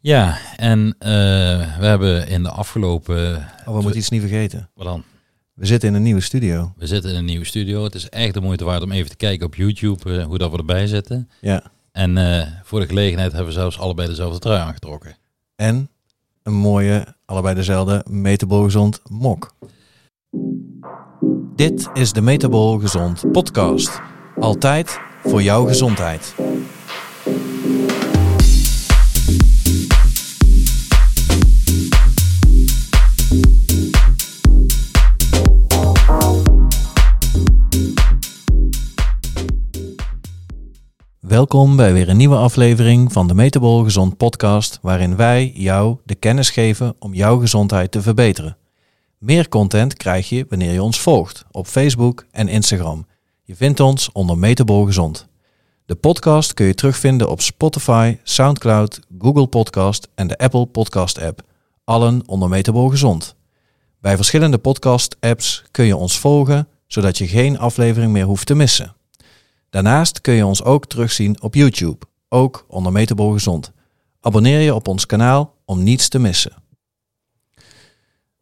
Ja, en eh, we hebben in de afgelopen... Oh, we moeten iets niet vergeten. Wat dan? We zitten in een nieuwe studio. We zitten in een nieuwe studio. Het is echt de moeite waard om even te kijken op YouTube eh, hoe dat we erbij zitten. Ja. En eh, voor de gelegenheid hebben we zelfs allebei dezelfde trui aangetrokken. En een mooie, allebei dezelfde, Metabol Gezond mok. Dit is de Metabol Gezond podcast. Altijd voor jouw gezondheid. Welkom bij weer een nieuwe aflevering van de Metabol Gezond podcast, waarin wij jou de kennis geven om jouw gezondheid te verbeteren. Meer content krijg je wanneer je ons volgt op Facebook en Instagram. Je vindt ons onder Metabol Gezond. De podcast kun je terugvinden op Spotify, SoundCloud, Google Podcast en de Apple Podcast app. Allen onder Metabol Gezond. Bij verschillende podcast apps kun je ons volgen, zodat je geen aflevering meer hoeft te missen. Daarnaast kun je ons ook terugzien op YouTube, ook onder Metabol Gezond. Abonneer je op ons kanaal om niets te missen.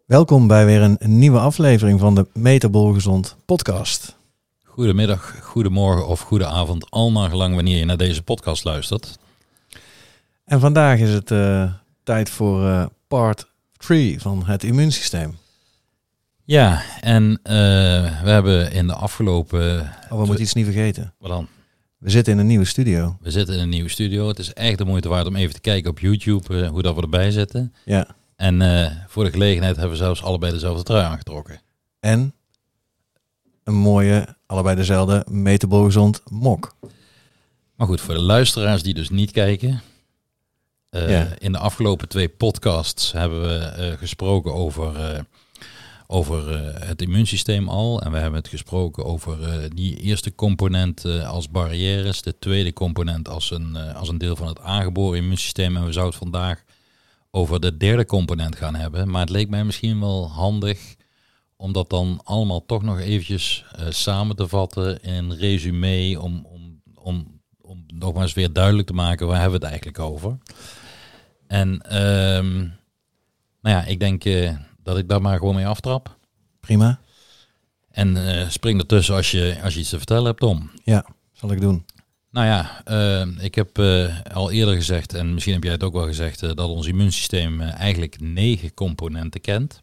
Welkom bij weer een nieuwe aflevering van de Metabol Gezond podcast. Goedemiddag, goedemorgen of goede avond, al naar gelang wanneer je naar deze podcast luistert. En vandaag is het eh, tijd voor eh, part 3 van het immuunsysteem. Ja, en eh, we hebben in de afgelopen... Oh, we moeten iets niet vergeten. Wat dan? We zitten in een nieuwe studio. We zitten in een nieuwe studio. Het is echt de moeite waard om even te kijken op YouTube eh, hoe dat we erbij zitten. Ja. En eh, voor de gelegenheid hebben we zelfs allebei dezelfde trui aangetrokken. En een mooie, allebei dezelfde, Metabol Gezond mok. Maar goed, voor de luisteraars die dus niet kijken. Ja. In de afgelopen twee podcasts hebben we gesproken over, over eh, het immuunsysteem al. En we hebben het gesproken over eh, die eerste component eh, als barrières. De tweede component als een, als een deel van het aangeboren immuunsysteem. En we zouden het vandaag over de derde component gaan hebben. Maar het leek mij misschien wel handig om dat dan allemaal toch nog eventjes samen te vatten in een resume. Om, om, om, om nogmaals weer duidelijk te maken waar hebben we het eigenlijk over. En ehm, nou ja, ik denk dat ik daar maar gewoon mee aftrap. Prima. En eh, spring ertussen als je, als je iets te vertellen hebt, Tom. Ja, zal ik doen. Nou ja, eh, ik heb eh, al eerder gezegd, en misschien heb jij het ook wel gezegd, dat ons immuunsysteem eigenlijk negen componenten kent.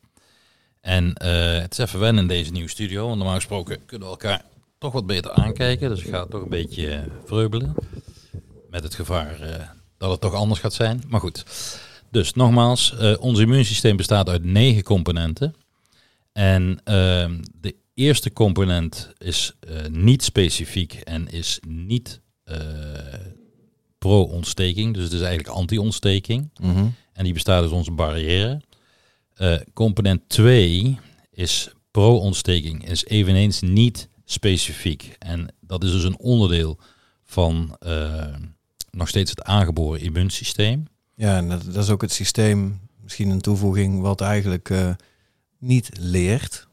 En het is even wennen in deze nieuwe studio, want normaal gesproken kunnen we elkaar toch wat beter aankijken. Dus ik ga het toch een beetje vreubelen. Met het gevaar dat het toch anders gaat zijn. Maar goed. Dus nogmaals, eh, ons immuunsysteem bestaat uit negen componenten. En ehm, de eerste component is eh, niet specifiek en is niet eh, pro-ontsteking. Dus het is eigenlijk anti-ontsteking. Mhm. En die bestaat uit onze barrière. Component 2 is pro-ontsteking, is eveneens niet specifiek. En dat is dus een onderdeel van nog steeds het aangeboren immuunsysteem. Ja, en dat, dat is ook het systeem, misschien een toevoeging, wat eigenlijk eh, niet leert.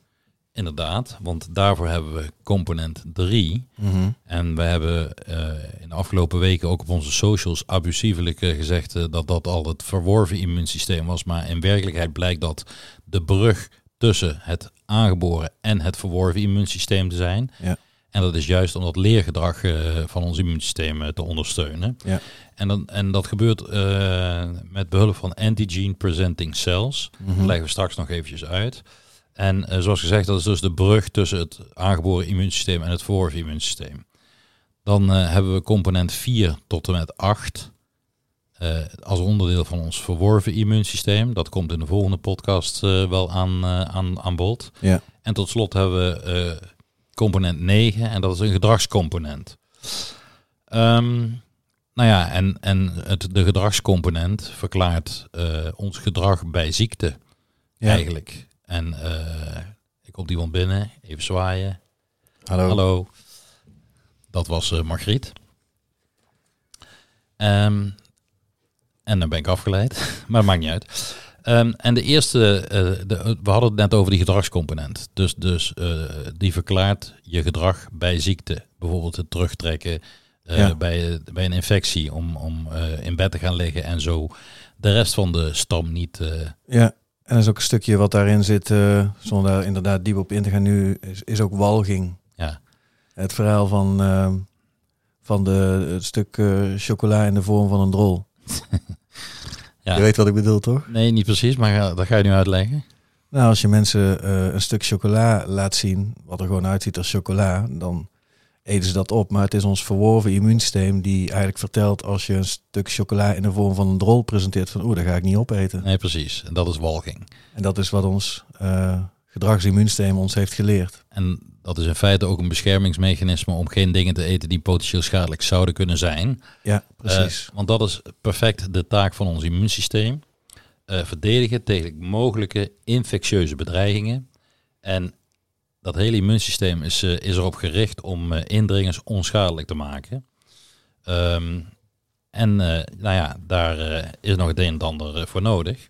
Inderdaad, want daarvoor hebben we component 3. Mhm. En we hebben eh, in de afgelopen weken ook op onze socials abusievelijk eh, gezegd dat dat al het verworven immuunsysteem was. Maar in werkelijkheid blijkt dat de brug tussen het aangeboren en het verworven immuunsysteem te zijn. Ja. En dat is juist om dat leergedrag eh, van ons immuunsysteem eh, te ondersteunen. Ja. En, dan, en dat gebeurt eh, met behulp van antigen presenting cells. Mhm. Dat leggen we straks nog eventjes uit. En zoals gezegd, dat is dus de brug tussen het aangeboren immuunsysteem en het verworven immuunsysteem. Dan hebben we component 4 tot en met 8 eh, als onderdeel van ons verworven immuunsysteem. Dat komt in de volgende podcast wel aan, aan, aan bod. Ja. En tot slot hebben we component 9 en dat is een gedragscomponent. Ehm, nou ja, en, en het, de gedragscomponent verklaart eh, ons gedrag bij ziekte Ja. eigenlijk. En ik komt iemand binnen, even zwaaien. Hallo. Hallo. Dat was eh, Margriet. Ehm, en dan ben ik afgeleid, maar dat maakt niet uit. Ehm, en de eerste, eh, de, we hadden het net over die gedragscomponent. Dus, dus eh, die verklaart je gedrag bij ziekte. Bijvoorbeeld het terugtrekken eh, Ja. bij, bij een infectie om, om in bed te gaan liggen en zo de rest van de stam niet. Ja, en er is ook een stukje wat daarin zit, zonder daar inderdaad diep op in te gaan nu, is, is ook walging. ja, Het verhaal van, eh, van de, het stuk chocola in de vorm van een drol. Ja. Je weet wat ik bedoel, toch? nee, niet precies, maar ga- dat ga je nu uitleggen. Nou, als je mensen eh, een stuk chocola laat zien, wat er gewoon uitziet als chocola, dan eten ze dat op. Maar het is ons verworven immuunsysteem die eigenlijk vertelt als je een stuk chocola in de vorm van een drol presenteert van oeh, dat ga ik niet opeten. Nee, precies. En dat is walging. En dat is wat ons eh gedragsimmuunsysteem ons heeft geleerd. En dat is in feite ook een beschermingsmechanisme om geen dingen te eten die potentieel schadelijk zouden kunnen zijn. Ja, precies. Eh, want dat is perfect de taak van ons immuunsysteem. Eh, verdedigen tegen mogelijke infectieuze bedreigingen. En dat hele immuunsysteem is, eh, is erop gericht om indringers onschadelijk te maken. Ehm, en nou ja, daar is nog het een en ander voor nodig.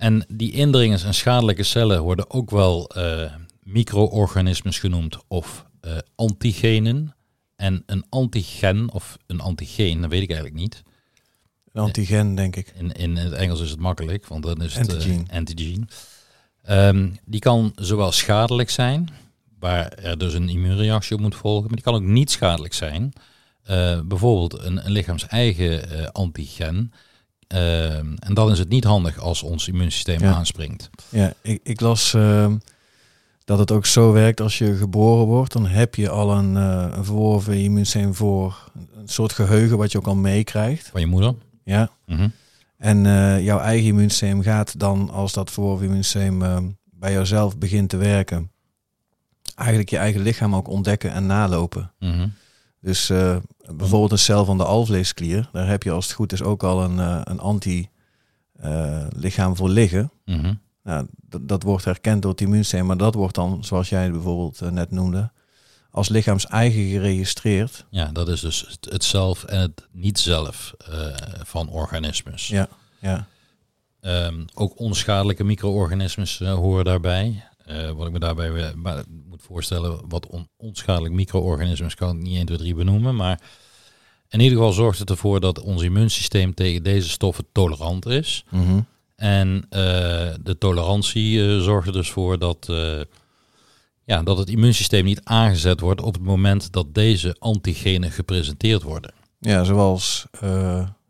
En die indringers en schadelijke cellen worden ook wel eh micro-organismes genoemd of eh, antigenen. En een antigen of een antigeen, dat weet ik eigenlijk niet. een antigen, denk ik. In, in het Engels is het makkelijk, want dan is het eh, Antigen. antigen. Ehm, die kan zowel schadelijk zijn, waar er dus een immuunreactie op moet volgen, maar die kan ook niet schadelijk zijn. Bijvoorbeeld een, een lichaams-eigen eh, antigen. Ehm, en dan is het niet handig als ons immuunsysteem Ja. aanspringt. Ja, ik, ik las ehm, dat het ook zo werkt als je geboren wordt. Dan heb je al een, eh, een verworven immuunsysteem voor een soort geheugen wat je ook al meekrijgt. Van je moeder. Ja. Mhm. En eh, jouw eigen immuunsysteem gaat dan, als dat verworven immuunsysteem ehm, bij jouzelf begint te werken, eigenlijk je eigen lichaam ook ontdekken en nalopen. Mhm. Dus eh, bijvoorbeeld een cel van de alvleesklier, daar heb je als het goed is ook al een, eh, een anti-lichaam voor liggen. Mhm. Nou, dat, wordt herkend door het immuunsysteem, maar dat wordt dan, zoals jij bijvoorbeeld eh, net noemde, als lichaams eigen geregistreerd. Ja, dat is dus het, het zelf en het niet-zelf eh, van organismes. Ja, ja, Ehm, ook onschadelijke micro-organismes eh, horen daarbij. Eh, wat ik me daarbij moet voorstellen, wat on, onschadelijk micro-organismes kan ik niet 1, 2, 3 benoemen. Maar in ieder geval zorgt het ervoor dat ons immuunsysteem tegen deze stoffen tolerant is. Mhm. En eh, de tolerantie eh, zorgt er dus voor dat, eh, ja, dat het immuunsysteem niet aangezet wordt op het moment dat deze antigenen gepresenteerd worden. ja zoals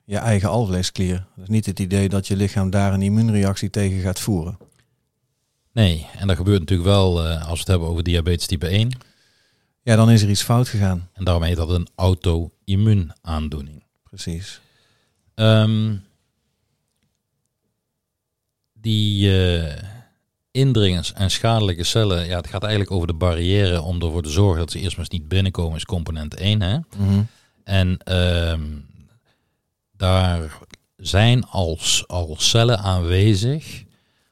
je eigen alvleesklier. Dat is niet het idee dat je lichaam daar een immuunreactie tegen gaat voeren. Nee, en dat gebeurt natuurlijk wel eh, als we het hebben over diabetes type 1. Ja, dan is er iets fout gegaan. En daarom heet dat een auto-immuunaandoening. Precies. Ehm, die eh, indringers en schadelijke cellen, ja, het gaat eigenlijk over de barrière om ervoor te zorgen dat ze eerst maar eens niet binnenkomen, is component 1. Hè? Mhm. En ehm, daar zijn als, al cellen aanwezig,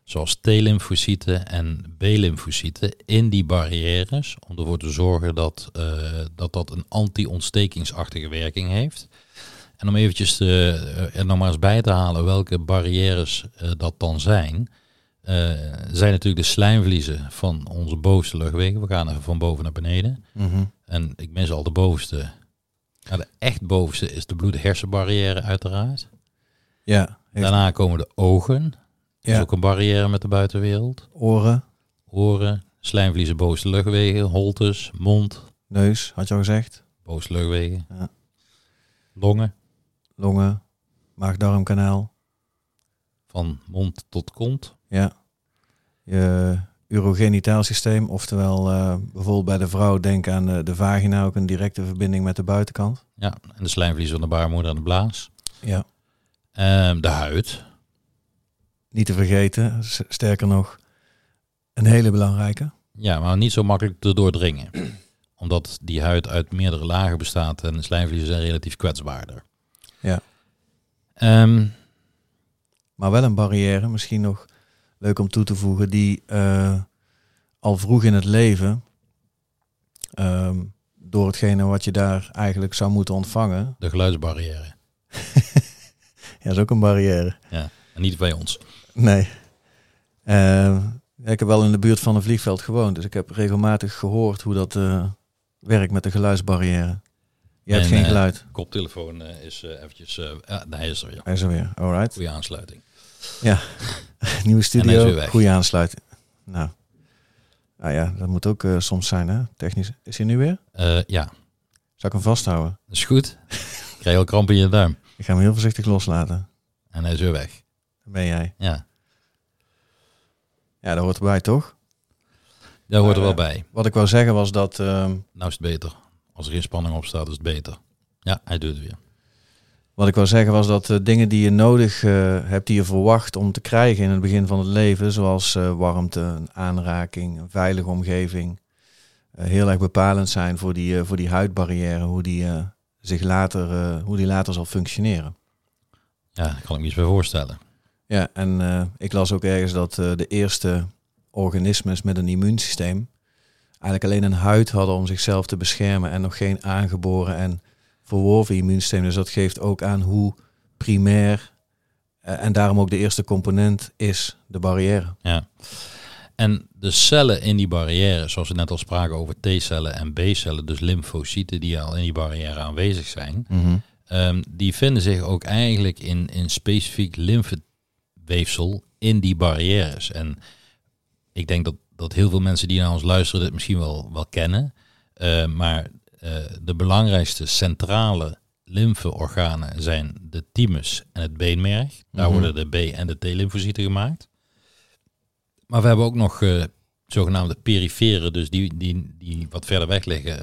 zoals T-lymfocyten en B-lymfocyten, in die barrières, om ervoor te zorgen dat eh, dat, dat een anti-ontstekingsachtige werking heeft. En om eventjes te, eh, er nog maar eens bij te halen welke barrières eh, dat dan zijn, zijn natuurlijk de slijmvliezen van onze bovenste luchtwegen. We gaan even van boven naar beneden. Mhm. En ik mis al de bovenste. De echt bovenste is de bloed-hersenbarrière uiteraard. Ja, heeft Daarna komen de ogen. Is Ja. ook een barrière met de buitenwereld. oren, Oren, slijmvliezen, bovenste luchtwegen, holtes, mond, neus, had je al gezegd. bovenste luchtwegen. Ja. Longen, Longen, maag-darmkanaal. van mond tot kont. Ja. Je urogenitaal systeem, oftewel eh, bijvoorbeeld bij de vrouw denk aan de, de vagina ook een directe verbinding met de buitenkant. Ja, en de slijmvliezen van de baarmoeder en de blaas. Ja. Ehm, de huid. Niet te vergeten, sterker nog, een hele belangrijke. Ja, maar niet zo makkelijk te doordringen. Omdat die huid uit meerdere lagen bestaat en de slijmvliezen zijn relatief kwetsbaarder. Ja. Ehm, Maar wel een barrière, misschien nog leuk om toe te voegen, die eh, al vroeg in het leven, ehm, door hetgene wat je daar eigenlijk zou moeten ontvangen, de geluidsbarrière. ja, is ook een barrière. Ja, en niet bij ons. Nee. Eh, ik heb wel in de buurt van een vliegveld gewoond, dus ik heb regelmatig gehoord hoe dat eh, werkt met de geluidsbarrière. Je hebt geen eh, geluid. Koptelefoon eh, is eventjes... ja, nee, hij is er weer. Hij is er weer. Alright. Goede aansluiting. Nieuwe hij is studio. Goede aansluiting. Nou. Nou ja, dat moet ook soms zijn, hè? Technisch. Is hij nu weer? Ja, Zal ik hem vasthouden? dat is goed. Krijg je al kramp in je duim. Ik ga hem heel voorzichtig loslaten. En hij is weer weg. Ben jij. Ja, Ja, dat hoort erbij, toch? daar hoort er wel Maar, bij. Wat ik wou zeggen was dat... ehm, Nou is het beter. Als er geen spanning op staat, is het beter. Ja, hij doet het weer. Wat ik wou zeggen was dat eh, dingen die je nodig eh, hebt, die je verwacht om te krijgen in het begin van het leven, zoals eh, warmte, een aanraking, een veilige omgeving, eh, heel erg bepalend zijn voor die, eh, voor die huidbarrière, hoe die, eh, zich later, eh, hoe die later zal functioneren. Ja, daar kan ik me iets bij voorstellen. Ja, en eh, ik las ook ergens dat eh, de eerste organismes met een immuunsysteem eigenlijk alleen een huid hadden om zichzelf te beschermen en nog geen aangeboren en verworven immuunsysteem. Dus dat geeft ook aan hoe primair eh, en daarom ook de eerste component is de barrière. Ja. En de cellen in die barrière, zoals we net al spraken over T-cellen en B-cellen, dus lymfocyten die al in die barrière aanwezig zijn, ehm, die vinden zich ook eigenlijk in, in specifiek lymfeweefsel in die barrières. En ik denk dat, dat heel veel mensen die naar ons luisteren dit misschien wel, wel kennen. Eh, maar eh, de belangrijkste centrale lymfeorganen zijn de thymus en het beenmerg. Daar Mhm. worden de B- en de T-lymfocyten gemaakt. Maar we hebben ook nog eh, zogenaamde perifere, dus die, die, die wat verder weg liggen,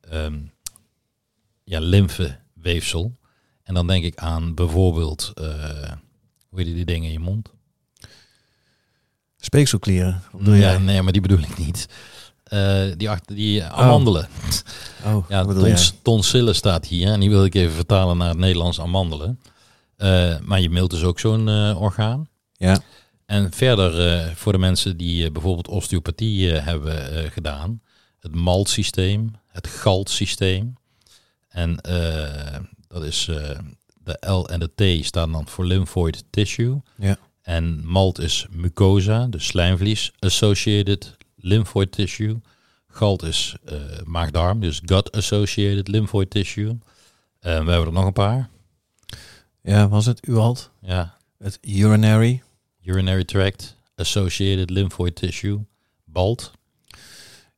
ehm, ja, lymfeweefsel. En dan denk ik aan bijvoorbeeld, hoe heet die dingen in je mond? Speekselklieren, bedoel ja, jij? nee, maar die bedoel ik niet. Eh, die, achter, die amandelen. Oh, Ja, wat bedoel jij? tons, tonsillen staat hier en die wil ik even vertalen naar het Nederlands amandelen. Eh, maar je milt is ook zo'n eh, orgaan. Ja, En verder voor de mensen die bijvoorbeeld osteopathie hebben gedaan, het maltsysteem, het galtsysteem. En dat is de L en de T staan dan voor lymphoid tissue. ja. En malt is mucosa, dus slijmvlies, associated lymphoid tissue. Galt is eh maagdarm, dus gut associated lymphoid tissue. En we hebben er nog een paar. ja, was het UALT? Ja, Het urinary, urinary tract associated lymphoid tissue. Balt.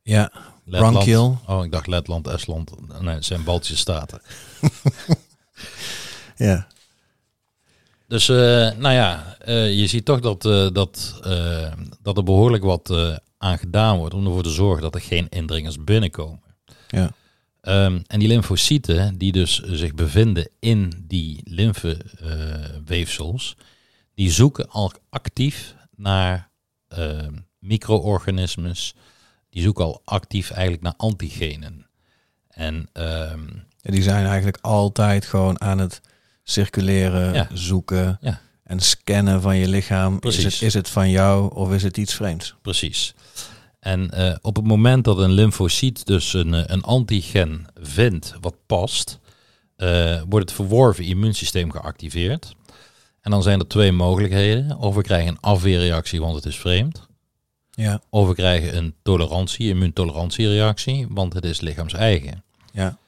ja, Letland. Bronchial. Oh, ik dacht Letland, Estland. Nee, het zijn Baltische staten. ja, Dus, eh, nou ja, eh, je ziet toch dat, eh, dat, dat er behoorlijk wat aan gedaan wordt om ervoor te zorgen dat er geen indringers binnenkomen. ja, Ehm, en die lymfocyten, die dus zich bevinden in die lymfeweefsels, die zoeken al actief naar ehm, micro-organismes. Die zoeken al actief eigenlijk naar antigenen. En ehm, Ja, die zijn eigenlijk altijd gewoon aan het circuleren, Ja. zoeken Ja. en scannen van je lichaam. Is het, is het van jou of is het iets vreemds? Precies. En eh, op het moment dat een lymfocyt dus een, eh, een antigen vindt wat past, eh, wordt het verworven immuunsysteem geactiveerd. En dan zijn er twee mogelijkheden. Of we krijgen een afweerreactie, want het is vreemd. Ja, Of we krijgen een tolerantie, immuuntolerantiereactie, want het is lichaams-eigen. ja,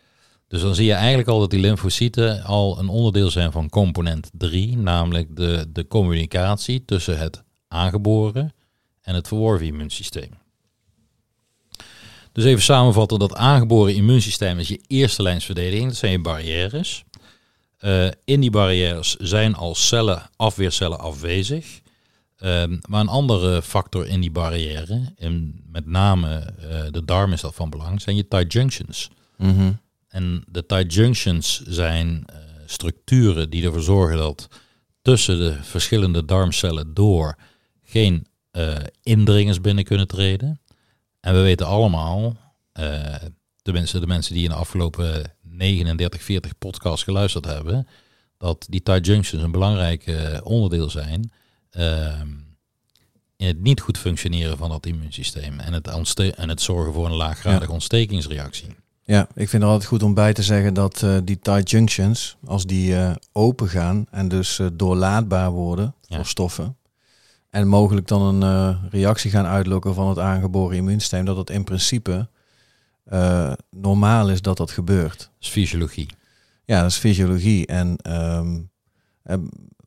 Dus dan zie je eigenlijk al dat die lymfocyten al een onderdeel zijn van component 3, namelijk de, de communicatie tussen het aangeboren en het verworven immuunsysteem. Dus even samenvatten, dat aangeboren immuunsysteem is je eerste lijnsverdediging, dat zijn je barrières. Eh, in die barrières zijn al cellen, afweercellen afwezig. Ehm, maar een andere factor in die barrière, en met name eh, de darm is dat van belang, zijn je tight junctions. mhm, En de tight junctions zijn eh, structuren die ervoor zorgen dat tussen de verschillende darmcellen door geen eh, indringers binnen kunnen treden. En we weten allemaal, eh, tenminste de mensen die in de afgelopen 39, 40 podcasts geluisterd hebben, dat die tight junctions een belangrijk onderdeel zijn ehm, in het niet goed functioneren van dat immuunsysteem en het, en het zorgen voor een laaggradige ontstekingsreactie. Ja. Ik vind er altijd goed om bij te zeggen dat eh, die tight junctions, als die eh, open gaan en dus eh, doorlaatbaar worden Ja. voor stoffen, en mogelijk dan een reactie gaan uitlokken van het aangeboren immuunsysteem, dat het in principe normaal is dat dat gebeurt. Dat is fysiologie. Ja, dat is fysiologie. En ehm, eh,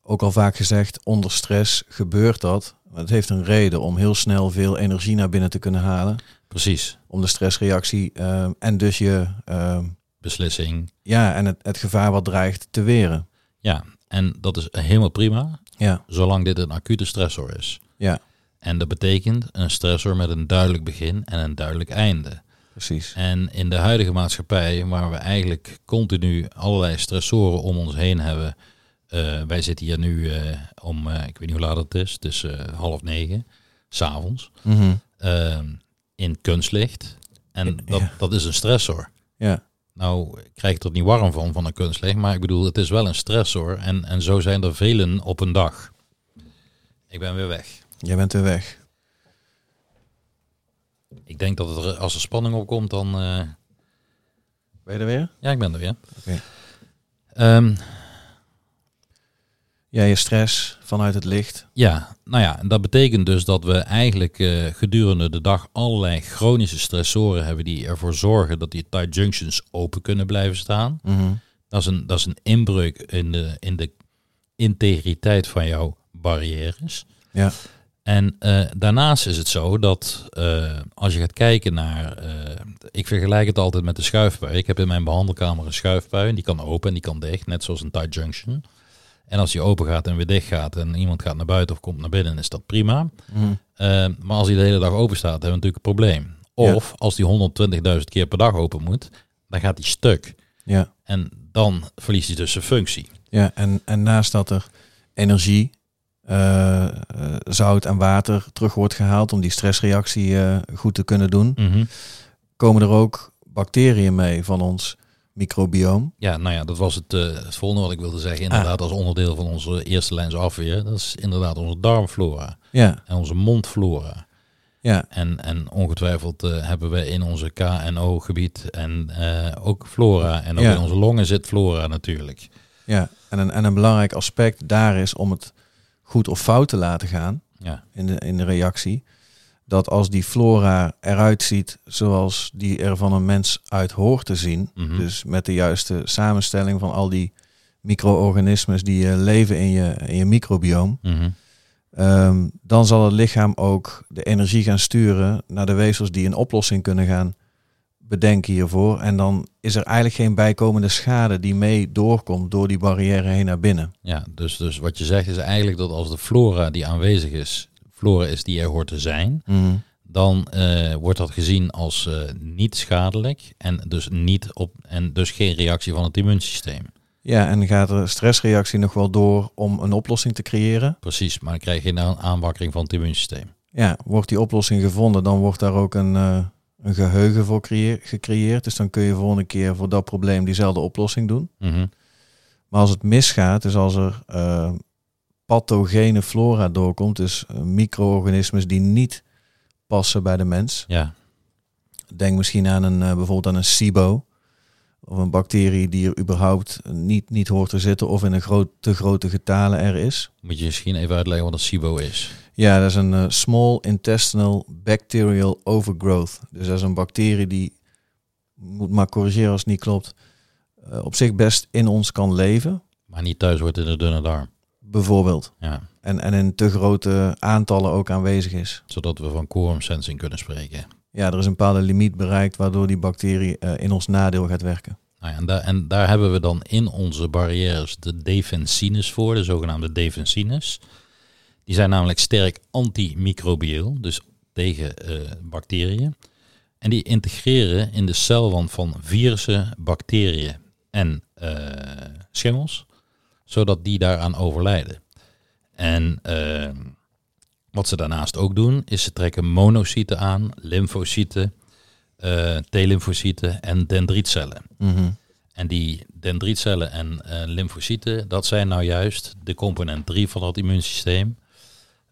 ook al vaak gezegd, onder stress gebeurt dat. Het heeft een reden om heel snel veel energie naar binnen te kunnen halen. Precies. Om de stressreactie ehm, en dus je ehm, Beslissing. ja, en het, het gevaar wat dreigt te weren. Ja, en dat is helemaal prima, Ja, zolang dit een acute stressor is. ja, En dat betekent een stressor met een duidelijk begin en een duidelijk einde. precies. En in de huidige maatschappij, waar we eigenlijk continu allerlei stressoren om ons heen hebben. eh, wij zitten hier nu eh, om, eh, ik weet niet hoe laat het is, eh, half negen, s'avonds, Mhm. uh, in kunstlicht. En dat, Ja. dat is een stressor. Ja, Nou, ik krijg er niet warm van, van een kunstlicht, maar ik bedoel, het is wel een stressor. En, en zo zijn er velen op een dag. Ik ben weer weg. jij bent weer weg. Ik denk dat het er, als er spanning opkomt, dan... eh, Ben je er weer? ja, ik ben er weer. Oké. Ja, je stress vanuit het licht. Ja, nou ja, en dat betekent dus dat we eigenlijk eh, gedurende de dag allerlei chronische stressoren hebben die ervoor zorgen dat die tight junctions open kunnen blijven staan. Mhm. Dat is een, dat is een inbreuk in de, in de integriteit van jouw barrières. Ja, En eh, daarnaast is het zo dat eh, als je gaat kijken naar, ik vergelijk het altijd met de schuifpui. Ik heb in mijn behandelkamer een schuifpui en die kan open en die kan dicht, net zoals een tight junction. En als die open gaat en weer dicht gaat en iemand gaat naar buiten of komt naar binnen, is dat prima. Mhm. Eh, maar als die de hele dag open staat, hebben we natuurlijk een probleem. Of als die 120.000 keer per dag open moet, dan gaat die stuk. ja. En dan verliest hij dus zijn functie. Ja, en, en naast dat er energie, eh, eh, zout en water terug wordt gehaald om die stressreactie goed te kunnen doen, komen er ook bacteriën mee van ons microbioom. Ja, nou ja, dat was het, het volgende wat ik wilde zeggen. Inderdaad, als onderdeel van onze eerste lijns afweer. Dat is inderdaad onze darmflora Ja, en onze mondflora. ja, En, en ongetwijfeld eh, hebben we in onze KNO-gebied en eh, ook flora. En ook Ja. in onze longen zit flora natuurlijk. ja. En, een, en een belangrijk aspect daar is om het goed of fout te laten gaan Ja, in de, in de reactie. Dat als die flora eruit ziet zoals die er van een mens uit hoort te zien, Mhm. dus met de juiste samenstelling van al die micro-organismes die eh, leven in je, in je microbioom, Mhm. Ehm, dan zal het lichaam ook de energie gaan sturen naar de weefsels die een oplossing kunnen gaan bedenken hiervoor. En dan is er eigenlijk geen bijkomende schade die mee doorkomt door die barrière heen naar binnen. ja dus, dus wat je zegt is eigenlijk dat als de flora die aanwezig is, flora is die er hoort te zijn, dan eh, wordt dat gezien als eh, niet schadelijk en dus, niet op, en dus geen reactie van het immuunsysteem. Ja, en gaat de stressreactie nog wel door om een oplossing te creëren? Precies, maar dan krijg je nou een aanwakkering van het immuunsysteem. Ja, wordt die oplossing gevonden, dan wordt daar ook een, eh, een geheugen voor creëer- gecreëerd. Dus dan kun je volgende keer voor dat probleem diezelfde oplossing doen. Mhm. Maar als het misgaat, dus als er pathogene flora doorkomt, dus eh, micro-organismes die niet passen bij de mens. Ja, Denk misschien aan een, eh, bijvoorbeeld aan een SIBO. Of een bacterie die er überhaupt niet, niet hoort te zitten of in een groot, te grote getalen er is. moet je misschien even uitleggen wat een SIBO is. Ja, dat is een eh, Small Intestinal Bacterial Overgrowth. Dus dat is een bacterie die, moet maar corrigeren als het niet klopt, op zich best in ons kan leven. Maar niet thuis wordt in de dunne darm. Bijvoorbeeld. Ja, En, en in te grote aantallen ook aanwezig is. zodat we van quorum sensing kunnen spreken. Ja, er is een bepaalde limiet bereikt waardoor die bacterie eh, in ons nadeel gaat werken. Nou ja, en, daar, en daar hebben we dan in onze barrières de defensines voor, de zogenaamde defensines. Die zijn namelijk sterk antimicrobieel, dus tegen eh, bacteriën. En die integreren in de celwand van virussen, bacteriën en eh, schimmels, zodat die daaraan overlijden. En eh, wat ze daarnaast ook doen, is ze trekken monocyten aan, lymfocyten, eh T-lymfocyten en dendrietcellen. Mhm. En die dendrietcellen en eh, lymfocyten, dat zijn nou juist de component 3 van dat immuunsysteem.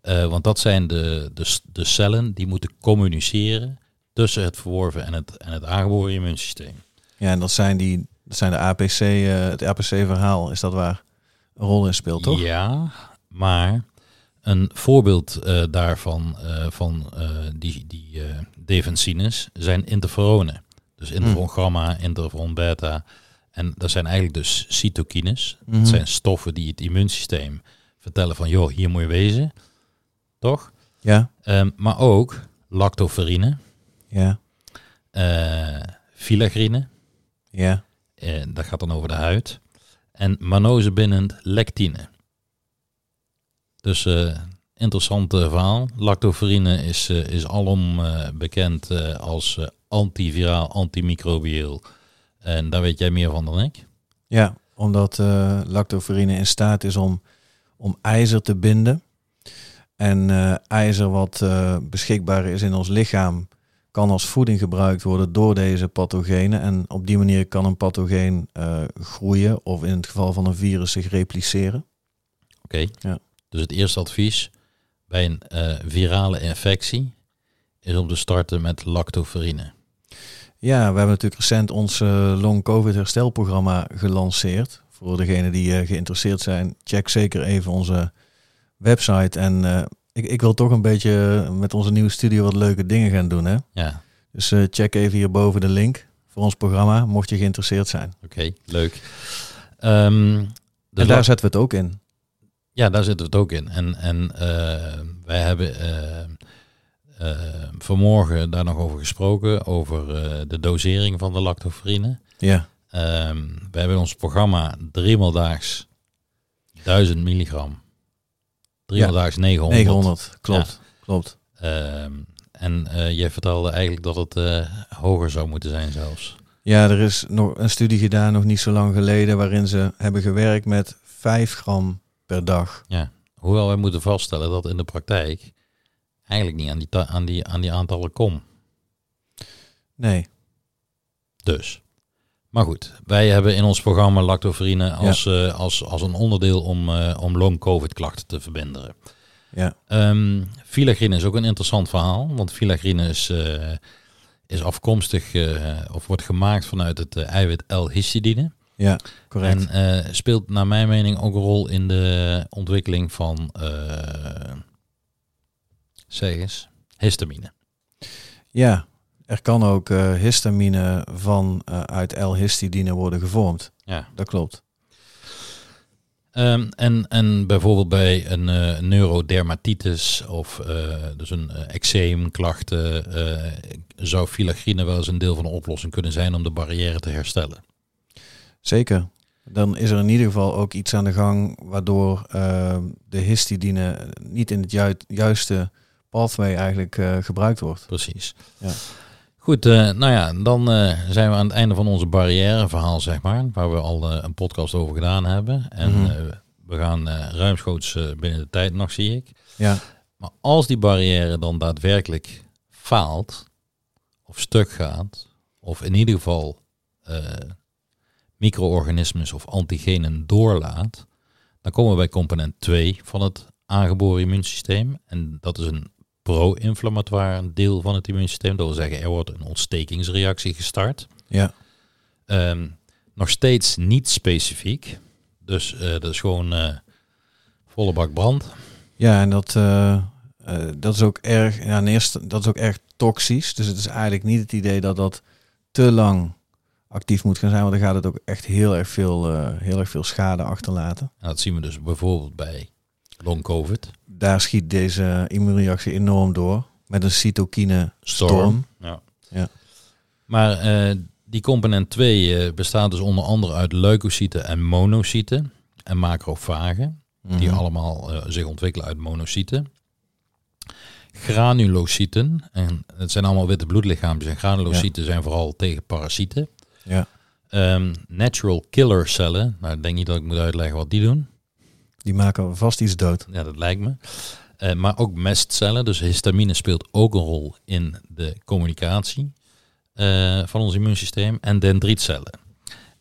Eh, want dat zijn de, de, de cellen die moeten communiceren tussen het verworven en het, en het aangeboren immuunsysteem. Ja, en dat zijn, die, dat zijn de APC, het APC-verhaal, is dat waar een rol in speelt, toch? Ja, maar een voorbeeld eh, daarvan, eh, van eh, die, die defensines, zijn interferonen. Dus interferon gamma, interferon beta. En dat zijn eigenlijk dus cytokines. Mhm. Dat zijn stoffen die het immuunsysteem vertellen van, joh, hier moet je wezen. Toch? Ja, Ehm, maar ook lactoferine, ja, filagrine, ja. eh, dat gaat dan over de huid. En manosebinnend lectine. Dus eh interessant eh, verhaal. Lactoferine is, eh, is alom bekend als antiviraal, antimicrobieel. En daar weet jij meer van dan ik. Ja, omdat lactoferine in staat is om, om ijzer te binden. En ijzer wat beschikbaar is in ons lichaam kan als voeding gebruikt worden door deze pathogenen. En op die manier kan een pathogeen eh, groeien of in het geval van een virus zich repliceren. Oké. Ja. Dus het eerste advies bij een eh, virale infectie is om te starten met lactoferine. Ja, we hebben natuurlijk recent ons eh, long covid herstelprogramma gelanceerd. Voor degenen die geïnteresseerd zijn, check zeker even onze website. En ik, ik wil toch een beetje met onze nieuwe studio wat leuke dingen gaan doen. Hè? Ja, Dus eh, check even hierboven de link voor ons programma, mocht je geïnteresseerd zijn. oké, leuk. Dus en daar zetten we het ook in. Ja, daar zit het ook in. En, en eh, wij hebben eh, vanmorgen daar nog over gesproken, over de dosering van de lactoferine. Ja, Ehm, we hebben ons programma driemaal daags 1000 milligram. Driemaal Ja, daags 900. 900, klopt. klopt. Ehm, en eh, jij vertelde eigenlijk dat het eh, hoger zou moeten zijn zelfs. Ja, er is nog een studie gedaan, nog niet zo lang geleden, waarin ze hebben gewerkt met 5 gram per dag. Hoewel wij moeten vaststellen dat in de praktijk eigenlijk niet aan die, aan die, aan die aantallen komt. Nee, Dus. Maar goed, wij hebben in ons programma lactoferine als, eh, als, als een onderdeel om, eh, om long covid klachten te verbinderen. ja, Ehm filagrine is ook een interessant verhaal, want filagrine is, eh, is afkomstig of wordt gemaakt vanuit het eiwit L-histidine. ja, correct. En speelt naar mijn mening ook een rol in de ontwikkeling van, zeg eens, histamine. Ja, er kan ook eh, histamine van eh, uit L-histidine worden gevormd. Ja. Dat klopt. Ehm, en, en bijvoorbeeld bij een eh, neurodermatitis of dus een eczeemklachten zou filagrine wel eens een deel van de oplossing kunnen zijn om de barrière te herstellen. Zeker. Dan is er in ieder geval ook iets aan de gang waardoor eh, de histidine niet in het ju- juiste pathway eigenlijk gebruikt wordt. Precies. Ja. Goed, eh, nou ja, dan eh, zijn we aan het einde van onze barrièreverhaal, zeg maar, waar we al eh, een podcast over gedaan hebben. En Mhm. we gaan ruimschoots binnen de tijd nog, zie ik. Ja, Maar als die barrière dan daadwerkelijk faalt, of stuk gaat, of in ieder geval micro-organismes of antigenen doorlaat, dan komen we bij component 2 van het aangeboren immuunsysteem. En dat is een pro-inflammatoire deel van het immuunsysteem. Dat wil zeggen, er wordt een ontstekingsreactie gestart. ja, Ehm, nog steeds niet specifiek. Dus eh, dat is gewoon eh, volle bak brand. ja en dat, eh, dat is ook erg, ja, in eerste, dat is ook erg toxisch. Dus het is eigenlijk niet het idee dat dat te lang actief moet gaan zijn, want dan gaat het ook echt heel erg veel, heel erg veel schade achterlaten. En dat zien we dus bijvoorbeeld bij long covid. Daar schiet deze immuunreactie enorm door met een cytokine storm. Ja. Ja. Maar eh, die component 2 eh, bestaat dus onder andere uit leukocyten en monocyten en macrofagen. Die Mhm. allemaal eh, zich ontwikkelen uit monocyten. Granulocyten, en het zijn allemaal witte bloedlichaampjes. En granulocyten zijn vooral tegen parasieten. Ja, Ehm, natural killer cellen, nou ik denk niet dat ik moet uitleggen wat die doen. Die maken vast iets dood. Ja, dat lijkt me. Eh, maar ook mestcellen, dus histamine speelt ook een rol in de communicatie eh, van ons immuunsysteem. En dendrietcellen.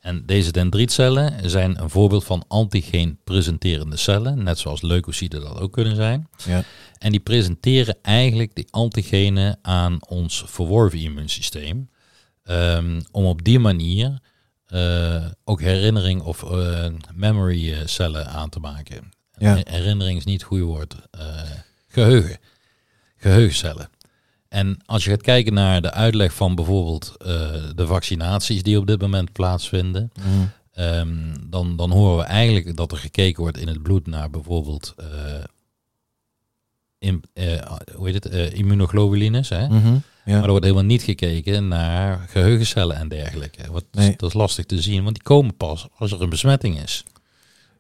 En deze dendrietcellen zijn een voorbeeld van antigeen presenterende cellen, net zoals leukocyten dat ook kunnen zijn. Ja, En die presenteren eigenlijk die antigenen aan ons verworven immuunsysteem. ehm, om op die manier eh, ook herinnering of eh, memory eh, cellen aan te maken. Ja. Her- Herinnering is niet het goede woord. Eh, geheugen. Geheugencellen. En als je gaat kijken naar de uitleg van bijvoorbeeld de vaccinaties die op dit moment plaatsvinden, Mhm. ehm, dan, dan horen we eigenlijk dat er gekeken wordt in het bloed naar bijvoorbeeld in, hoe heet het, immunoglobulines. Hè? Mhm. Ja. er wordt helemaal niet gekeken naar geheugencellen en dergelijke. Wat, Nee. Dat is lastig te zien, want die komen pas als er een besmetting is.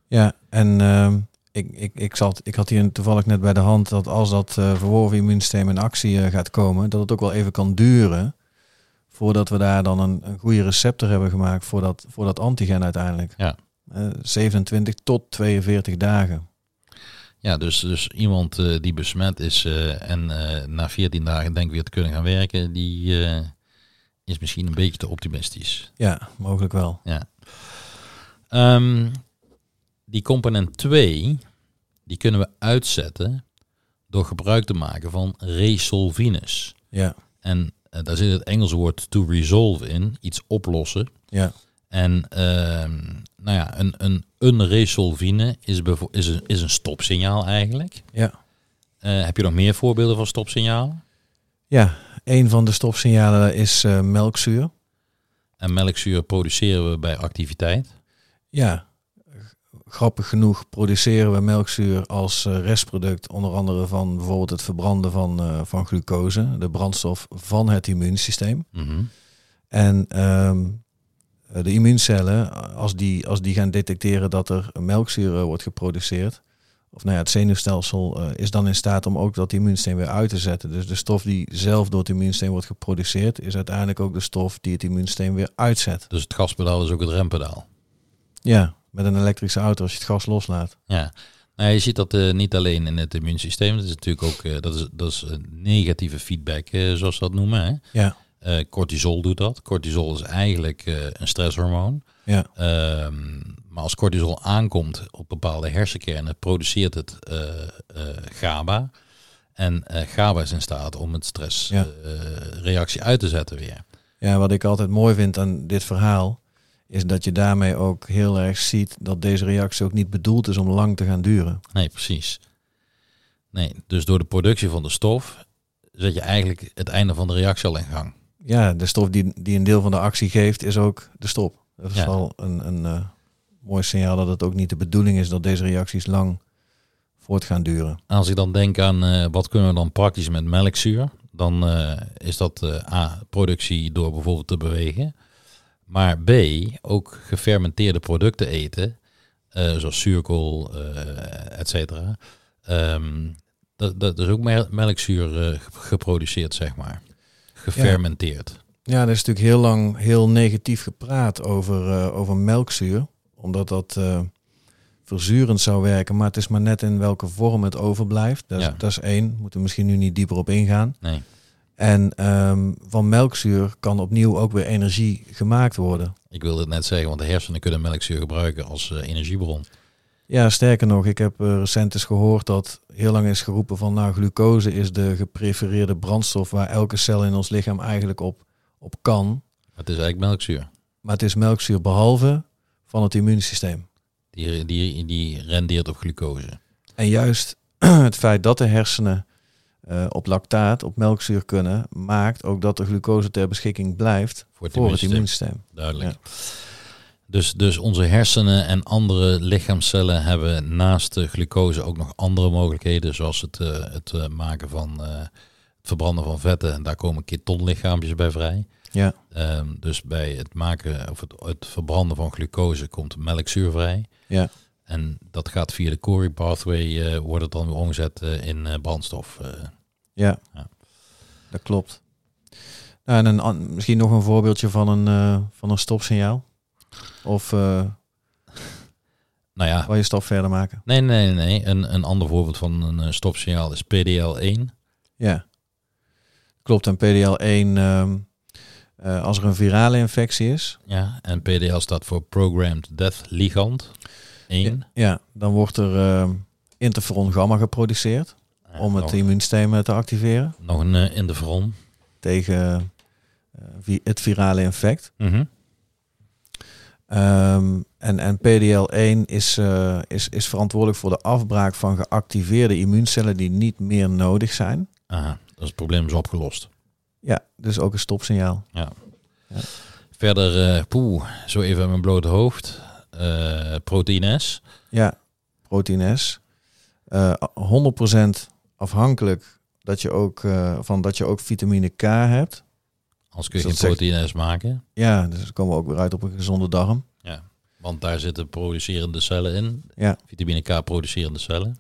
ja, en ehm, ik, ik, ik, zat, ik had hier toevallig net bij de hand dat als dat eh, verworven immuunsysteem in actie eh, gaat komen, dat het ook wel even kan duren voordat we daar dan een, een goede receptor hebben gemaakt voor dat, voor dat antigen uiteindelijk. Ja. Eh, 27 tot 42 dagen. Ja, dus, dus iemand eh, die besmet is eh, en eh, na 14 dagen denkt weer te kunnen gaan werken, die is misschien een beetje te optimistisch. Ja, mogelijk wel. Ja. Ehm, die component 2, die kunnen we uitzetten door gebruik te maken van resolvines. Ja, En daar zit het Engelse woord to resolve in, iets oplossen. ja. En ehm, nou ja, een, een, een resolvine is, is, een, is een stopsignaal eigenlijk. ja. Eh, heb je nog meer voorbeelden van stopsignaal? Ja, een van de stopsignalen is eh, melkzuur. En melkzuur produceren we bij activiteit. Ja, grappig genoeg produceren we melkzuur als eh, restproduct, onder andere van bijvoorbeeld het verbranden van, van glucose, de brandstof van het immuunsysteem. Mhm. En eh, de immuuncellen, als die, als die gaan detecteren dat er melkzuur eh, wordt geproduceerd, of nou ja, het zenuwstelsel eh, is dan in staat om ook dat immuunsysteem weer uit te zetten. Dus de stof die zelf door het immuunsysteem wordt geproduceerd, is uiteindelijk ook de stof die het immuunsysteem weer uitzet. Dus het gaspedaal is ook het rempedaal. Ja, met een elektrische auto als je het gas loslaat. Ja. Nou, je ziet dat eh, niet alleen in het immuunsysteem. Dat is natuurlijk ook eh, dat is, dat is een negatieve feedback, eh, zoals ze dat noemen. Hè? Ja, Eh, cortisol doet dat. Cortisol is eigenlijk eh, een stresshormoon. ja, Ehm, maar als cortisol aankomt op bepaalde hersenkernen, produceert het eh, GABA. En GABA is in staat om het Ja. stressreactie uit te zetten weer. ja, wat ik altijd mooi vind aan dit verhaal, is dat je daarmee ook heel erg ziet dat deze reactie ook niet bedoeld is om lang te gaan duren. Nee, precies. Nee, dus door de productie van de stof zet je eigenlijk het einde van de reactie al in gang. Ja, de stof die, die een deel van de actie geeft, is ook de stop. Dat is Ja. wel een, een eh, mooi signaal dat het ook niet de bedoeling is dat deze reacties lang voort gaan duren. Als ik dan denk aan eh, wat kunnen we dan praktisch met melkzuur, dan eh, is dat A, productie door bijvoorbeeld te bewegen. Maar B, ook gefermenteerde producten eten, zoals zuurkool, et cetera. Ehm, dat, dat is ook mel- melkzuur geproduceerd, zeg maar. Gefermenteerd. Ja, er is natuurlijk heel lang heel negatief gepraat over, eh, over melkzuur, omdat dat eh, verzurend zou werken, maar het is maar net in welke vorm het overblijft. Dat is, Ja. dat is één, moeten we misschien nu niet dieper op ingaan. Nee. En ehm, van melkzuur kan opnieuw ook weer energie gemaakt worden. Ik wilde het net zeggen, want de hersenen kunnen melkzuur gebruiken als eh, energiebron. Ja, sterker nog, ik heb eh, recent eens gehoord dat heel lang is geroepen van nou, glucose is de geprefereerde brandstof waar elke cel in ons lichaam eigenlijk op, op kan. Maar het is eigenlijk melkzuur. Maar het is melkzuur behalve van het immuunsysteem. Die, die, die rendeert op glucose. En juist het feit dat de hersenen eh, op lactaat, op melkzuur kunnen, maakt ook dat de glucose ter beschikking blijft Voor het voor het immuunsysteem. immuunsysteem. Duidelijk. Dus, dus onze hersenen en andere lichaamcellen hebben naast de glucose ook nog andere mogelijkheden, zoals het, eh, het eh, maken van eh, het verbranden van vetten. En daar komen ketonlichaampjes bij vrij. Ja, Ehm, dus bij het maken of het, het verbranden van glucose komt melkzuur vrij. ja, En dat gaat via de Cori pathway, wordt het dan weer omgezet in brandstof. ja, Ja. dat klopt. Nou, en een, misschien nog een voorbeeldje van een, van een stopsignaal. Of eh nou ja, wil je stap verder maken? nee, nee, nee. Een, een ander voorbeeld van een eh, stopsignaal is PDL1. Ja, klopt. En PDL1, ehm, eh, als er een virale infectie is, Ja, en PDL staat voor Programmed Death Ligand 1. ja, dan wordt er ehm, interferon gamma geproduceerd Ja, om het immuunsysteem te activeren nog een uh, interferon. tegen vi- het virale infect. Mhm. Ehm, en, en PDL1 is, eh, is, is verantwoordelijk voor de afbraak van geactiveerde immuuncellen die niet meer nodig zijn. Aha. Dat is het probleem is opgelost. Ja, dus ook een stopsignaal. Verder, eh poeh, zo even aan mijn blote hoofd. Eh proteïnes. Ja, proteïne S. Eh, 100% afhankelijk dat je ook, van dat je ook vitamine K hebt. Anders kun je Dus geen zegt- proteïnes maken. Ja, dus dan komen we ook weer uit op een gezonde darm. Want daar zitten producerende cellen in. Ja. Vitamine K producerende cellen.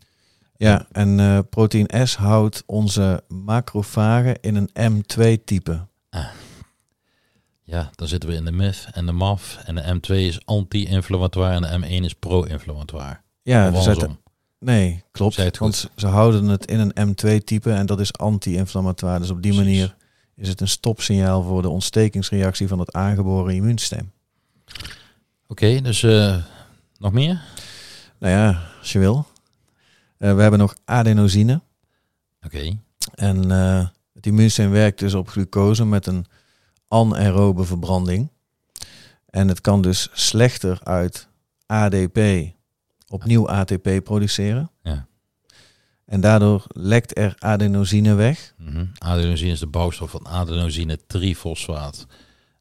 Ja, en eh proteïne S houdt onze macrofagen in een M2-type. Ja, dan zitten we in de MIF en de MAF. En de M2 is anti-inflammatoire en de M1 is pro-inflammatoire. Ja, dus andersom. nee, klopt. Het Want ze- ze houden het in een M2-type en dat is anti-inflammatoire. Dus op die Precies. manier is het een stopsignaal voor de ontstekingsreactie van het aangeboren immuunsysteem. Oké, dus eh, nog meer? Nou ja, als je wil. Eh, we hebben nog adenosine. Oké, En eh, het immuunsysteem werkt dus op glucose met een anaerobe verbranding. En het kan dus slechter uit ADP opnieuw ATP produceren. Ja. En daardoor lekt er adenosine weg. Mhm. Adenosine is de bouwstof van adenosine trifosfaat.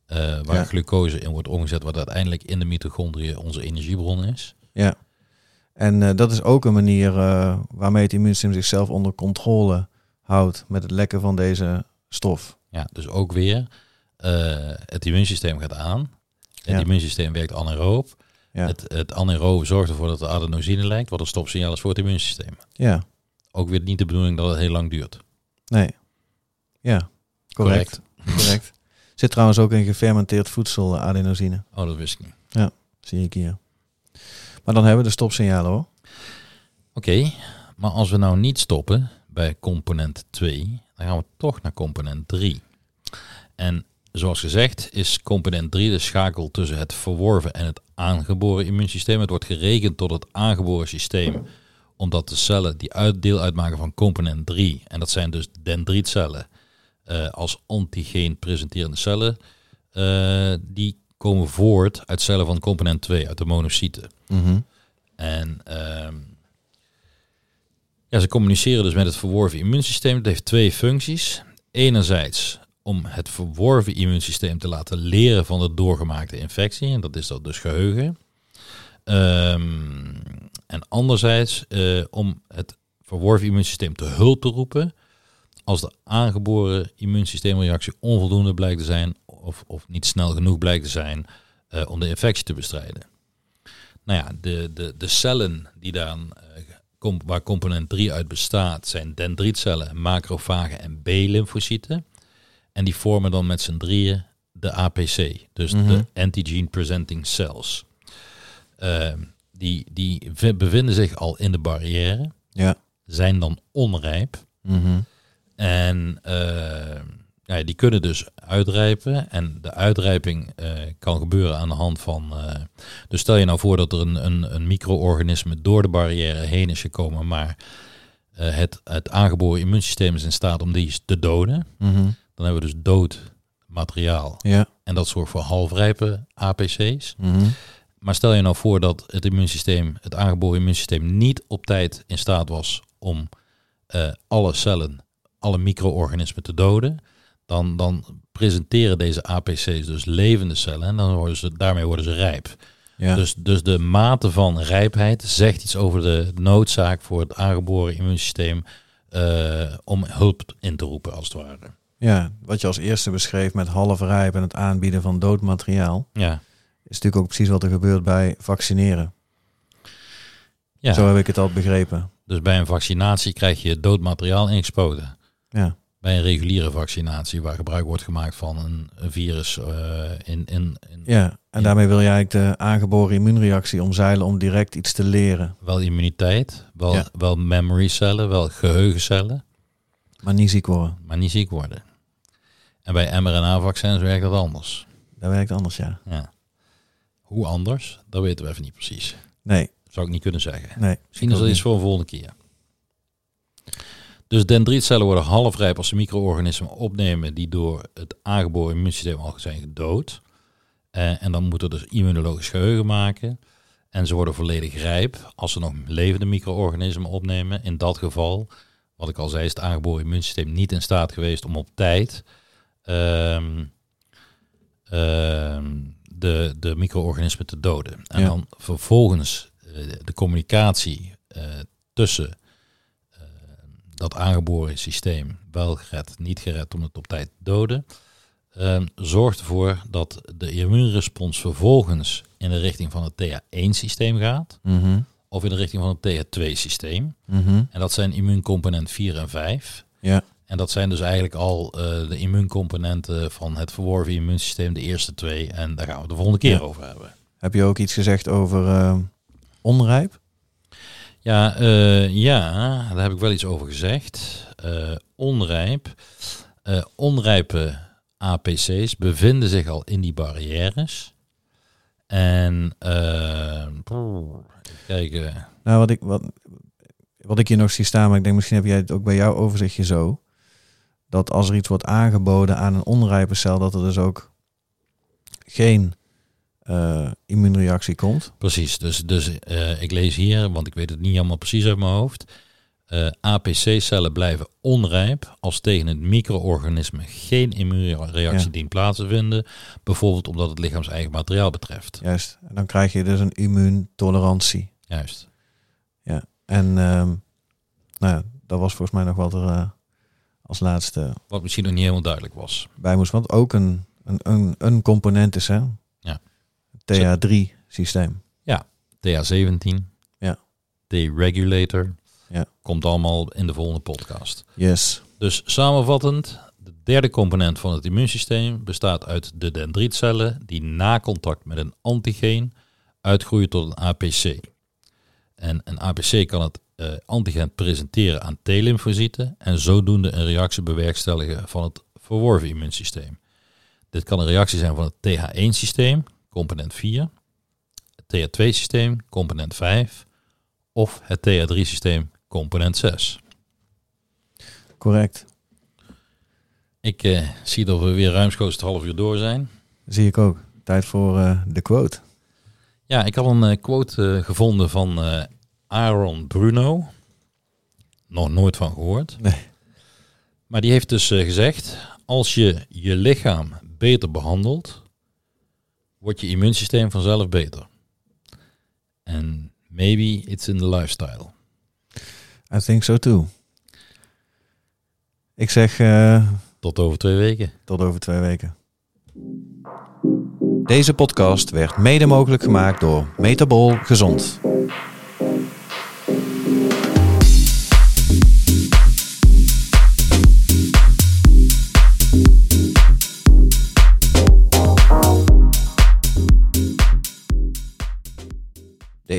eh, waar Ja. glucose in wordt omgezet, wat uiteindelijk in de mitochondriën onze energiebron is. Ja. En eh, dat is ook een manier eh, waarmee het immuunsysteem zichzelf onder controle houdt met het lekken van deze stof. Ja, dus ook weer, het immuunsysteem gaat aan. Het Ja. immuunsysteem werkt anaeroob. Ja. Het, het zorgt ervoor dat de adenosine lijkt, wat een stopsignaal is voor het immuunsysteem. Ja, Ook weer niet de bedoeling dat het heel lang duurt. nee. Ja, correct. correct. Zit trouwens ook in gefermenteerd voedsel, eh, adenosine. Oh, dat wist ik niet. Zie ik hier. Maar dan hebben we de stopsignalen hoor. Oké, maar als we nou niet stoppen bij component 2, dan gaan we toch naar component 3. En zoals gezegd is component 3 de schakel tussen het verworven en het aangeboren immuunsysteem. Het wordt gerekend tot het aangeboren systeem, omdat de cellen die uit, deel uitmaken van component 3, en dat zijn dus dendrietcellen, eh, als antigeen presenterende cellen, eh, die komen voort uit cellen van component 2, uit de monocyten. Mhm. En ehm, ja, ze communiceren dus met het verworven immuunsysteem. Het heeft twee functies. Enerzijds om het verworven immuunsysteem te laten leren van de doorgemaakte infectie. En dat is dat dus geheugen. Ehm, en anderzijds eh, om het verworven immuunsysteem te hulp te roepen als de aangeboren immuunsysteemreactie onvoldoende blijkt te zijn of, of niet snel genoeg blijkt te zijn eh, om de infectie te bestrijden. Nou ja, de, de, de cellen die daar, eh, waar component 3 uit bestaat zijn dendrietcellen, macrofagen en B-lymfocyten. En die vormen dan met z'n drieën de APC, dus Mhm. de antigen presenting cells. Ehm, die, die bevinden zich al in de barrière, Ja. zijn dan onrijp. Mhm. En eh, ja, die kunnen dus uitrijpen. En de uitrijping eh, kan gebeuren aan de hand van. eh, dus stel je nou voor dat er een, een, een micro-organisme door de barrière heen is gekomen, maar het, het aangeboren immuunsysteem is in staat om die te doden. Mhm. Dan hebben we dus dood materiaal. Ja. En dat zorgt voor halfrijpe APC's. Mhm. Maar stel je nou voor dat het immuunsysteem, het aangeboren immuunsysteem, niet op tijd in staat was om eh, alle cellen, alle micro-organismen te doden. Dan, dan presenteren deze APC's dus levende cellen en dan worden ze, daarmee worden ze rijp. Ja. Dus, dus de mate van rijpheid zegt iets over de noodzaak voor het aangeboren immuunsysteem eh, om hulp in te roepen, als het ware. ja, wat je als eerste beschreef met half rijp en het aanbieden van dood materiaal, Ja, is natuurlijk ook precies wat er gebeurt bij vaccineren. ja. Zo heb ik het al begrepen. dus bij een vaccinatie krijg je dood materiaal ingespoten. Ja. bij een reguliere vaccinatie waar gebruik wordt gemaakt van een, een virus eh, in, in, in Ja, en daarmee wil je eigenlijk de aangeboren immuunreactie omzeilen om direct iets te leren, wel immuniteit, wel, Ja. wel memory cellen, wel geheugencellen, maar niet ziek worden. maar niet ziek worden. En bij mRNA-vaccins werkt dat anders. Dat werkt anders, ja. Ja. Hoe anders, dat weten we even niet precies. Nee, Zou ik niet kunnen zeggen. nee. Misschien is dat iets voor een volgende keer. Dus dendrietcellen worden halfrijp als ze micro-organismen opnemen die door het aangeboren immuunsysteem al zijn gedood. Eh, en dan moet er dus immunologisch geheugen maken. En ze worden volledig rijp als ze nog levende micro-organismen opnemen. In dat geval wat ik al zei, is het aangeboren immuunsysteem niet in staat geweest om op tijd ehm, ehm, de, de micro-organismen te doden. En Ja. dan vervolgens eh, de communicatie eh, tussen eh, dat aangeboren systeem, wel gered, niet gered om het op tijd te doden, zorgt ervoor dat de immuunrespons vervolgens in de richting van het TH1-systeem gaat, Mhm. of in de richting van het TH2-systeem. Mhm. En dat zijn immuuncomponent 4 en 5. Ja. En dat zijn dus eigenlijk al eh, de immuuncomponenten van het verworven immuunsysteem, de eerste twee. En daar gaan we het de volgende keer Ja. over hebben. Heb je ook iets gezegd over eh, onrijp? Ja, eh, ja, daar heb ik wel iets over gezegd. Eh, onrijp. Onrijpe APC's bevinden zich al in die barrières. En kijken. Nou, wat ik, wat, wat ik hier nog zie staan, maar ik denk misschien heb jij het ook bij jouw overzichtje zo. Dat als er iets wordt aangeboden aan een onrijpe cel, dat er dus ook geen eh, immuunreactie komt. Precies, dus, dus eh, ik lees hier, want ik weet het niet helemaal precies uit mijn hoofd. Eh, APC-cellen blijven onrijp als tegen het micro-organisme geen immuunreactie Ja. dient plaats te vinden. Bijvoorbeeld omdat het lichaams eigen materiaal betreft. Juist. En dan krijg je dus een immuuntolerantie. Juist. En ehm, nou ja, dat was volgens mij nog wat er als laatste Wat misschien nog niet helemaal duidelijk was. bij moest. Want ook een, een, een, een component is, hè? Ja. TH3 systeem. TH17, Ja. T-regulator, Ja. komt allemaal in de volgende podcast. Yes. Dus samenvattend, de derde component van het immuunsysteem bestaat uit de dendrietcellen die na contact met een antigeen uitgroeien tot een APC. En een APC kan het eh, antigen presenteren aan T-lymfocyten en zodoende een reactie bewerkstelligen van het verworven immuunsysteem. Dit kan een reactie zijn van het TH1-systeem, component 4, het TH2-systeem, component 5 of het TH3-systeem, component 6. Correct. Ik eh, zie dat we weer ruimschoots het half uur door zijn. Zie ik ook. Tijd voor eh, de quote. Ja, ik had een quote gevonden van Aaron Bruno. Nog nooit van gehoord. Nee. Maar die heeft dus eh, gezegd, als je je lichaam beter behandelt, wordt je immuunsysteem vanzelf beter. En maybe it's in the lifestyle. I think so too. Ik zeg eh, Tot over twee weken. tot over twee weken. Deze podcast werd mede mogelijk gemaakt door Metabol Gezond.